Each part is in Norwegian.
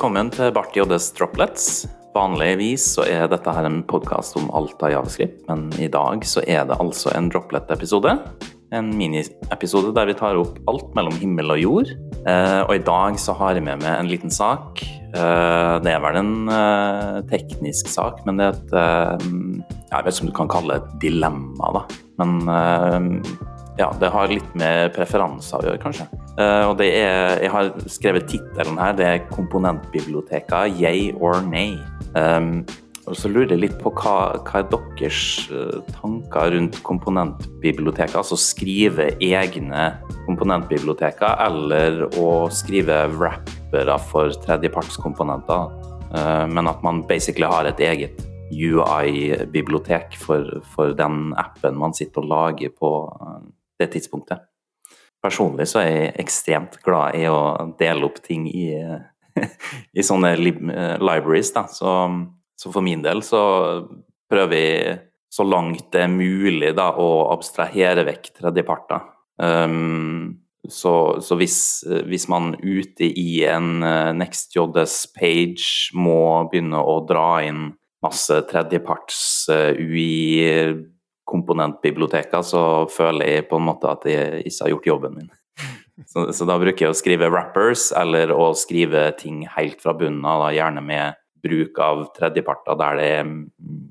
Velkommen til Bart JDs Droplets. Vanligvis så er dette her en podkast om alt av javascript, men i dag så er det altså en droplet-episode. En miniepisode der vi tar opp alt mellom himmel og jord. Eh, og i dag så har jeg med meg en liten sak. Eh, det er vel en eh, teknisk sak, men det er et Jeg vet ikke om du kan kalle det et dilemma, da. Men ja, det har litt med preferanser å gjøre, kanskje. Eh, og det er Jeg har skrevet tittelen her. Det er 'Komponentbiblioteka yay or nay'. Um, og så lurer jeg litt på hva, hva er deres uh, tanker rundt komponentbiblioteket? Altså skrive egne komponentbiblioteker, eller å skrive rappere for tredjepartskomponenter. Uh, men at man basically har et eget UI-bibliotek for, for, den appen man sitter og lager på det tidspunktet. Personlig så er jeg ekstremt glad i å dele opp ting i i sånne eh, libraries. Da. Så, så, for min del så prøver vi så langt det er mulig da, å abstrahere vekk tredjeparter. Um, så, så hvis, hvis, man ute i en uh, NextJS-page må begynne å dra inn masse tredjeparts uh, UI-komponentbiblioteker, så føler jeg på en måte at jeg ikke har gjort jobben min. Så, så, da bruker jeg å skrive rappers, eller å skrive ting helt fra bunnen av, gjerne med bruk av tredjeparter der det er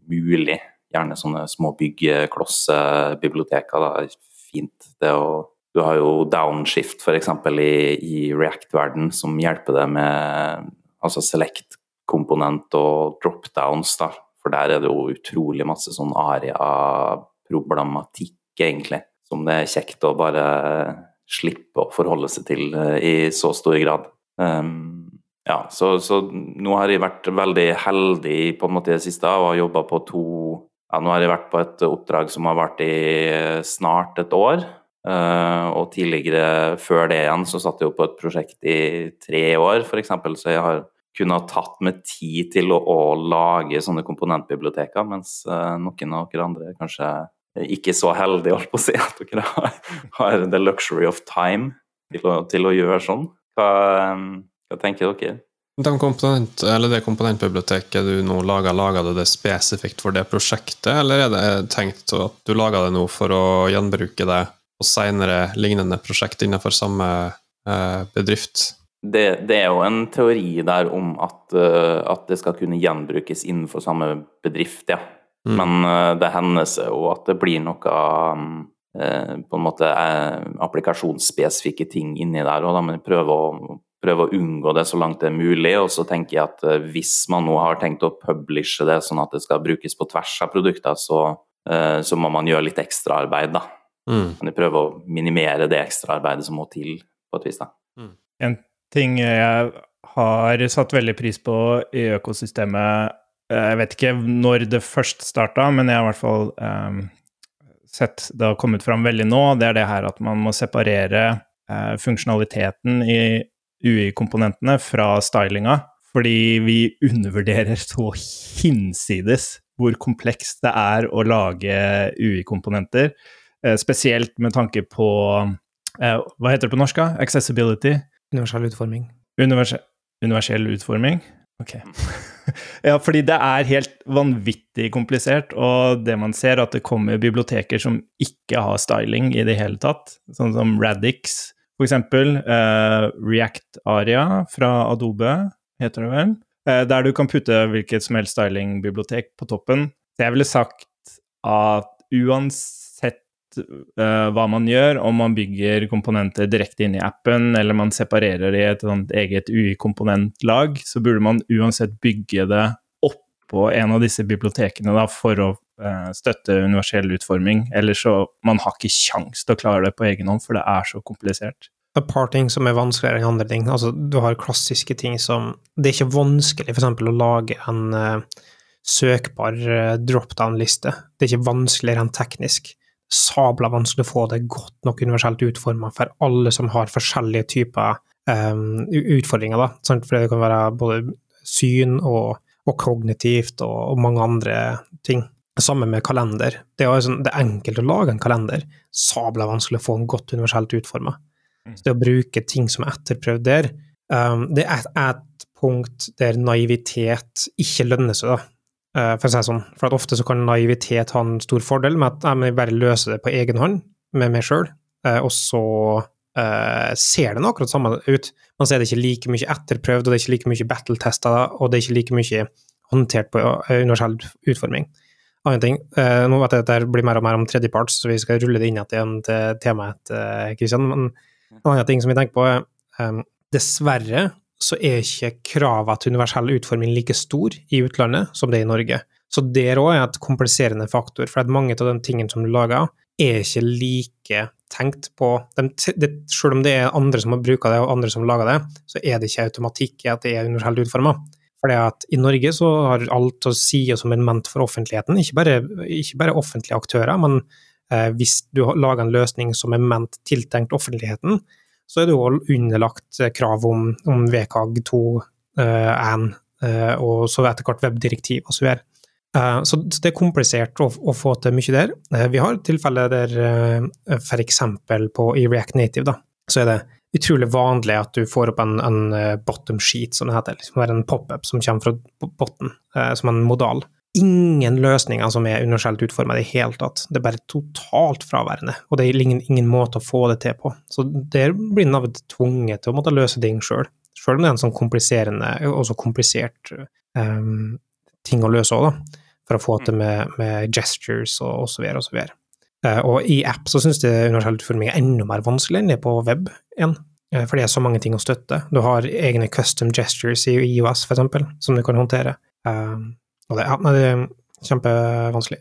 mulig. Gjerne sånne små byggeklossebiblioteker. Fint. Det å, du har jo downshift f.eks. i, i React-verden som hjelper deg med altså select-komponent og dropdowns. da. For der er det jo utrolig masse sånn aria-problematikk, egentlig. Som det er kjekt å bare slippe å forholde seg til eh, i så stor grad. Um, ja, så, så, nå har jeg vært veldig heldig på en måte i det siste og har jobba på to ja, Nå har jeg vært på et oppdrag som har vært i snart et år. Uh, og tidligere, før det igjen, så satt jeg jo på et prosjekt i tre år, f.eks. Så jeg har kunnet tatt med tid til å, å lage sånne komponentbiblioteker, mens uh, noen av dere andre kanskje ikke så heldige, holdt på å si, at dere har, har the luxury of time til å, til å gjøre sånn. Hva, hva, tenker dere? De komponent, det komponentbiblioteket du nå lager, lager du det spesifikt for det prosjektet, eller er det tenkt at du lager det nå for å gjenbruke det på senere lignende prosjekt innenfor samme eh, bedrift? Det, det, er jo en teori der om at, uh, at det skal kunne gjenbrukes innenfor samme bedrift, ja. Mm. Men uh, det hender seg jo at det blir noe um, på en måte applikasjonsspesifikke ting inni der, må vi prøve å, prøve å unngå det så langt det er mulig. Og så tenker jeg at hvis man nå har tenkt å publishe det sånn at det skal brukes på tvers av produkter, så, så må man gjøre litt ekstraarbeid, da. Mm. Men jeg prøver å minimere det ekstraarbeidet som må til, på et vis, da. Mm. En ting jeg har satt veldig pris på i økosystemet Eh, jeg vet ikke når det først starta, men jeg har i hvert fall um, sett det har kommet fram veldig nå. Det er det her at man må separere uh, funksjonaliteten i UI-komponentene fra stylinga. Fordi vi undervurderer så hinsides hvor komplekst det er å lage UI-komponenter. Uh, spesielt med tanke på Hva heter det på norsk? Accessibility? Universell utforming. Univers universell utforming? Ok. ja, fordi det er helt vanvittig komplisert, og det man ser, er at det kommer biblioteker som ikke har styling i det hele tatt, sånn som Radix, for eksempel. Uh, React Aria fra Adobe, heter det vel. Uh, der du kan putte hvilket som helst stylingbibliotek på toppen. Så jeg ville sagt at uansett uh, hva man gjør, om man bygger komponenter direkte inn i appen, eller man separerer det i et eget UI-komponentlag, så burde man uansett bygge det oppå en av disse bibliotekene da, for å uh, støtte universell utforming. Ellers så man har ikke kjangs til å klare det på egen hånd, for det er så komplisert. Et par ting som er vanskeligere enn andre ting. Altså, du har klassiske ting som Det er ikke vanskelig f.eks. å lage en uh, søkbar uh, dropdown-liste. Det er ikke vanskeligere enn teknisk sabla vanskelig å få det godt nok universelt utforma for alle som har forskjellige typer um, utfordringer. Da. For det kan være både syn og, og kognitivt og, og, mange andre ting. Sammen med kalender. Det er, sånn, det er enkelt å lage en kalender. Sabla vanskelig å få den godt universelt utforma. Mm. Det å bruke ting som er etterprøvd der, um, det er et, et punkt der naivitet ikke lønner seg, da. Eh, For å si det sånn. For at ofte så kan naivitet ha en stor fordel med at jeg bare løser det på egen hånd, med meg sjøl, og så eh, ser den akkurat samme ut. Men så er det ikke like mye etterprøvd, og det er ikke like mye battle-tester, og det er ikke like mye håndtert på eh, universell utforming. Annen ting, eh, Nå vet jeg at det blir mer og mer om tredjeparts, så vi skal rulle det inn igjen til temaet, eh, Kristian. Men en annen ting som vi tenker på, er eh, dessverre så er ikke kravene til universell utforming like stor i utlandet som det er i Norge. Så det òg er et kompliserende faktor, for at mange av de tingene som du lager, er ikke like tenkt på de, det, Selv om det er andre som har bruka det, og andre som lager det, så er det ikke automatikk i at det er universelt utforma. For at i Norge så har alt å si som er ment for offentligheten, ikke bare, ikke bare offentlige aktører, men eh, hvis du lager en løsning som er ment tiltenkt offentligheten, så er det jo underlagt krav om, om VKG 2.1, eh, eh, og så etter hvert webdirektiv osv. Uh, så det er komplisert å, å, få til mye der. Vi har tilfeller der uh, f.eks. i React Native, da, så er det utrolig vanlig at du får opp en, en bottom sheet, som det heter. Liksom en pop-up som kommer fra botten, som en modal. Ingen løsninger som er universelt utforma i det hele tatt. Det er bare totalt fraværende, og det er ingen, ingen måte å få det til på. Så der blir Nav tvunget til å måtte løse ting sjøl. Sjøl om det er en sånn kompliserende, og så komplisert um, ting å løse òg, da. For å få til mm. med, med gestures og osv. og så videre. Uh, og i app så syns jeg universell utforming er enda mer vanskelig enn det er på web igjen. Uh, for det er så mange ting å støtte. Du har egne custom gestures i IOS, for eksempel, som du kan håndtere. Uh, og det, ja, det er kjempevanskelig.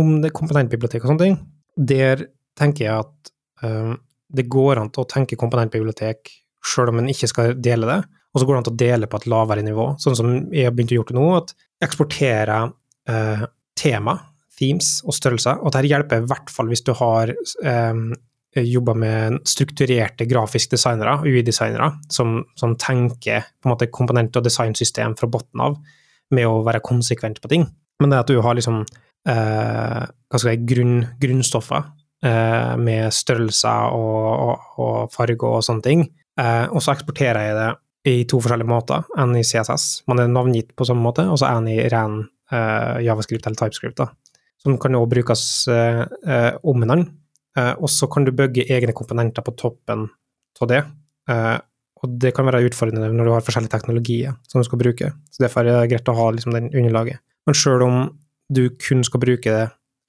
Om det er komponentbibliotek og sånne ting, der tenker jeg at det går an til å tenke komponentbibliotek sjøl om en ikke skal dele det. Og så går det an til å dele på et lavere nivå, sånn som jeg har begynt å gjøre det nå. at eksportere eh, tema, themes og størrelser. Og dette hjelper i hvert fall hvis du har eh, jobba med strukturerte grafiske designere, UI-designere, som, som, tenker på en måte komponent- og designsystem fra bunnen av, med å være konsekvent på ting. Men det at du har liksom eh, hva skal jeg, grunn, grunnstoffer eh, med størrelser og, og, og farger og sånne ting, eh, og så eksporterer jeg det i to forskjellige måter. En i CSS, man er navngitt på samme måte, og så en i ren uh, javascript eller typescript. da. Som kan også brukes om en om hverandre. og så kan du bygge egne komponenter på toppen av det. Og det kan være utfordrende når du har forskjellige teknologier som du skal bruke. Så derfor er det greit å ha liksom, den underlaget. Men sjøl om du kun skal bruke det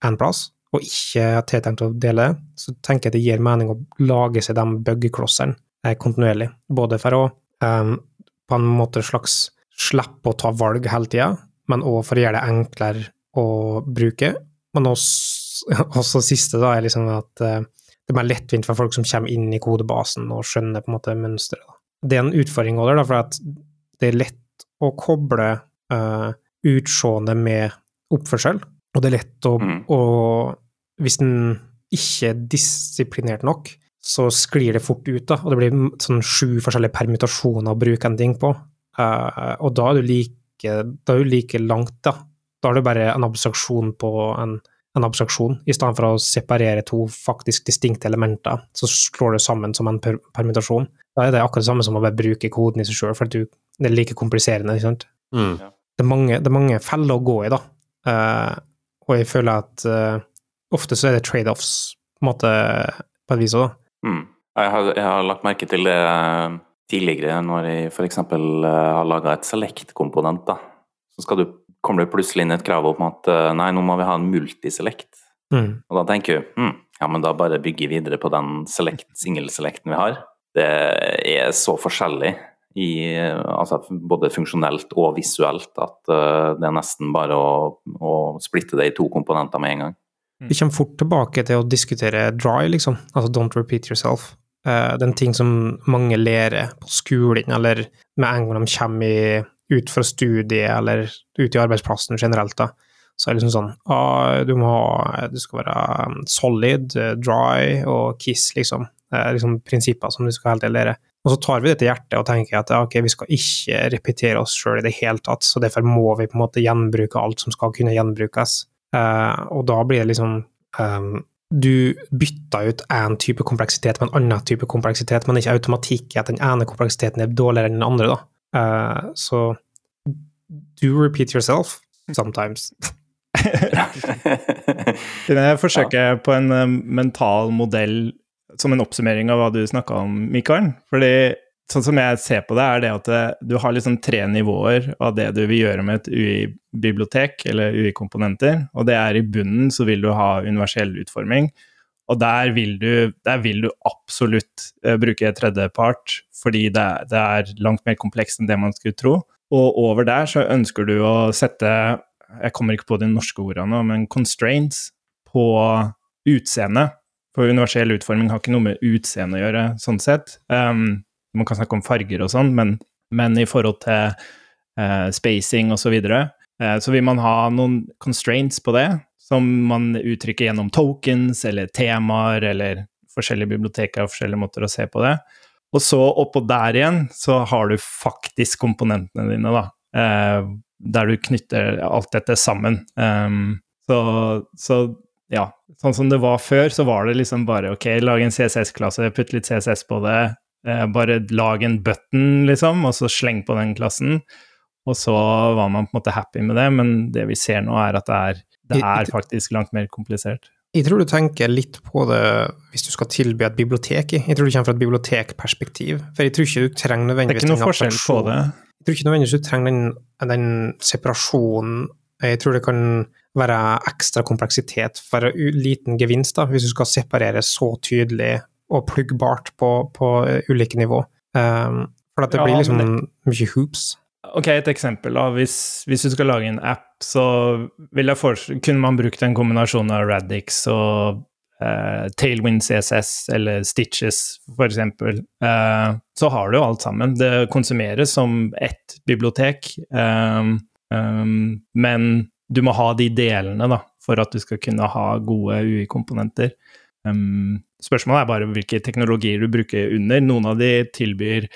én plass, og ikke har tiltenkt å dele, det, så tenker jeg det gir mening å lage seg de byggeklossene kontinuerlig. Både for å um, på en måte slags slippe å ta valg hele tida, men òg for å gjøre det enklere å bruke. Men også, også siste da, er liksom at uh, det er mer lettvint for folk som kommer inn i kodebasen og skjønner på en måte mønsteret. Det er en utfordring òg der, for det er lett å koble uh, utseende med oppførsel, og det er lett å, mm. å Hvis en ikke er disiplinert nok, så sklir det fort ut, da, og det blir sånn sju forskjellige permutasjoner å bruke en ting på. Uh, og da er du like, da er du like langt, da. Da er det bare en abstraksjon på en, en abstraksjon, i stedet for å separere to faktisk distinkte elementer, så slår du sammen som en per permutasjon. Da er det akkurat det samme som å bare bruke koden i seg sjøl, for du, det er like kompliserende, ikke sant. Mm. Det, er mange, det, er mange, feller å gå i, da. Uh, og jeg føler at uh, ofte så er det trade-offs, på en måte, på et vis òg, da. Mm. Jeg, har, jeg, har, lagt merke til det eh, tidligere, når jeg f.eks. Har laga et select-komponent. da. Så du, kommer det plutselig inn et krav om at eh, nei, nå må vi ha en multiselect. Mm. Og da tenker du hm, ja, men da bare bygger videre på den select, single-selecten vi har. Det er så forskjellig, i, altså både funksjonelt og visuelt, at det er nesten bare å, å splitte det i to komponenter med en gang. Mm. Vi kommer fort tilbake til å diskutere dry, liksom. Altså don't repeat yourself. Uh, er ting som mange lærer på skolen, eller med en gang de kommer i, ut fra studiet, eller ut i arbeidsplassen generelt, da. Så er det liksom sånn ah, du må ha Du skal være um, solid, uh, dry og kiss, liksom. Det er liksom prinsipper som du skal helt lære. Og så tar vi det til hjertet og tenker at ok, vi skal ikke repetere oss sjøl i det hele tatt, så derfor må vi på en måte gjenbruke alt som skal kunne gjenbrukes. Uh, og da blir det liksom um, Du bytter ut én type kompleksitet med en annen type kompleksitet, men ikke automatikk i at den ene kompleksiteten er dårligere enn den andre. da. Eh, så do repeat yourself sometimes. Jeg forsøker på en eh, mental modell som en oppsummering av hva du snakka om, Mikael? Fordi sånn som jeg ser på det, er det at det, du har liksom tre nivåer av det du vil gjøre med et UI-bibliotek, eller UI-komponenter. Og det er i bunnen så vil du ha universell utforming. Og der vil du, der vil du absolutt uh, bruke tredjepart, fordi det, det, er langt mer komplekst enn det man skulle tro. Og over der så ønsker du å sette Jeg kommer ikke på de norske ordene men constraints på utseendet. For universell utforming har ikke noe med utseende å gjøre, sånn sett. Um, man kan snakke om farger og sånn, men, men, i forhold til uh, spacing osv. Så, videre, uh, så vil man ha noen constraints på det, som man uttrykker gjennom tokens eller temaer eller forskjellige biblioteker og forskjellige måter å se på det. Og så oppå der igjen så har du faktisk komponentene dine, da. Eh, der du knytter alt dette sammen. Um, så, så ja, sånn som det var før, så var det liksom bare ok, lag en CSS-klasse, putt litt CSS på det, Eh, bare lag en button, liksom, og så sleng på den klassen. Og så var man på en måte happy med det, men det vi ser nå, er at det er, det er faktisk langt mer komplisert. Jeg tror du tenker litt på det hvis du skal tilby et bibliotek. Jeg tror du kommer fra et bibliotekperspektiv. For jeg tror ikke du trenger nødvendigvis Det er ikke noe forskjell på det. Jeg tror ikke nødvendigvis du trenger den, den separasjonen. Jeg tror det kan være ekstra kompleksitet for liten gevinst, da, hvis du skal separere så tydelig og pluggbart på, på ulike nivå. Um, for at det ja, blir liksom det... mye hoops. Ok, et eksempel. da. Hvis, hvis, du skal lage en app, så kunne man brukt en kombinasjon av Radix og uh, Tailwind CSS eller Stitches, eksempel. Uh, så har du jo alt sammen. Det konsumeres som ett bibliotek, um, um, men du må ha de delene da, for at du skal kunne ha gode UI-komponenter. Um, spørsmålet er bare hvilke teknologier du bruker under. Noen av de tilbyr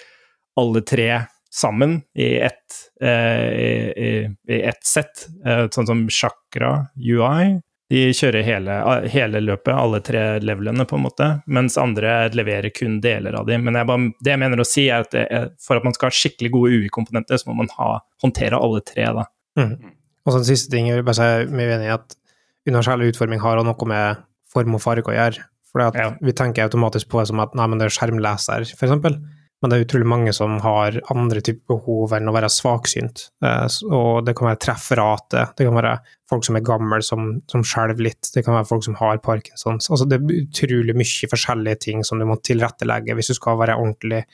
alle tre sammen i ett, eh, ett sett, uh, sånn som Chakra UI. De kjører hele, hele, løpet, alle tre levelene, på en måte, mens andre leverer kun deler av dem. Men jeg bare, det jeg mener å si, er at er, for at man skal ha skikkelig gode UI-komponenter, så må man ha, håndtere alle tre, da. Mm. Og så en siste ting, jeg vil bare si meg enig i at universell utforming har noe med form og farge å gjøre. For ja. vi tenker automatisk på det som at nei, men det er skjermleser, f.eks. Men det er utrolig mange som har andre typer behov enn å være svaksynt. Eh, og det kan være trefferate, det kan være folk som er gamle, som, som skjelver litt, det kan være folk som har Parkinsons. Altså det er utrolig mye forskjellige ting som du må tilrettelegge hvis du skal være ordentlig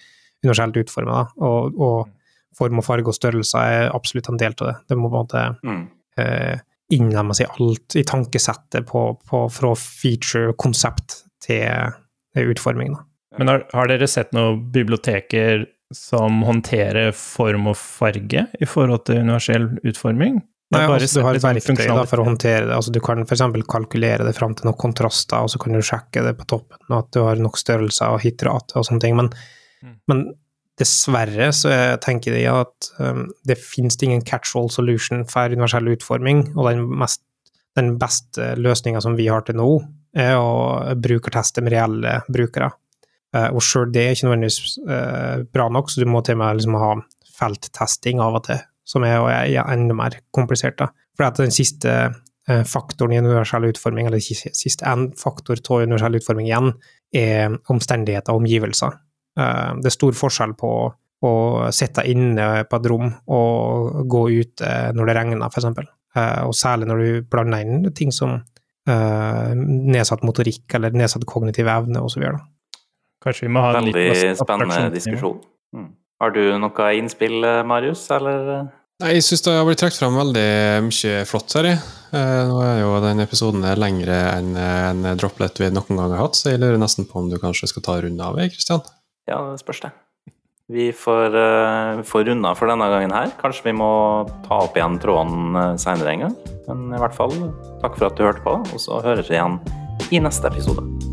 universelt utforma. Og, og, form og farge og størrelse er absolutt en del av det. Det må på en måte mm. eh, alt, i tankesettet på, på, fra feature, konsept til utforming. Da. Men har, har, dere sett noen biblioteker som håndterer form og farge i forhold til universell utforming? Nei, altså, du har et verktøy da, for å håndtere det. Altså, du kan f.eks. kalkulere det fram til noen kontraster, og så kan du sjekke det på toppen, at du har nok størrelser og hitrate og sånne ting. Men, mm. men dessverre så tenker jeg at um, det finnes ingen catch-all solution for universell utforming, og den, mest, den beste løsninga som vi har til nå, er å brukerteste med reelle brukere. Uh, og sjøl det er ikke nødvendigvis uh, bra nok, så du må til og med liksom ha felttesting av og til, som er, er enda mer komplisert. da. For at den siste uh, faktoren i universell utforming, eller siste en faktor av universell utforming igjen, er omstendigheter og omgivelser. det er stor forskjell på å sitte inne på et rom og gå ut når det regner, f.eks. Og særlig når du blander inn ting som nedsatt motorikk eller nedsatt kognitiv evne osv. Kanskje vi må ha en Veldig liten spennende diskusjon. Mm. Har du noe innspill, Marius, eller? Nei, jeg syns det har blitt trukket fram veldig mye flott her. Eh, nå er jo den episoden lengre enn en droplet vi noen gang har hatt, så jeg lurer nesten på om du kanskje skal ta runde av, Kristian? Ja, det spørs det. Vi får, uh, får runda for denne gangen her. Kanskje vi må ta opp igjen tråden seinere en gang. Men i hvert fall, takk for at du hørte på, og så høres vi igjen i neste episode.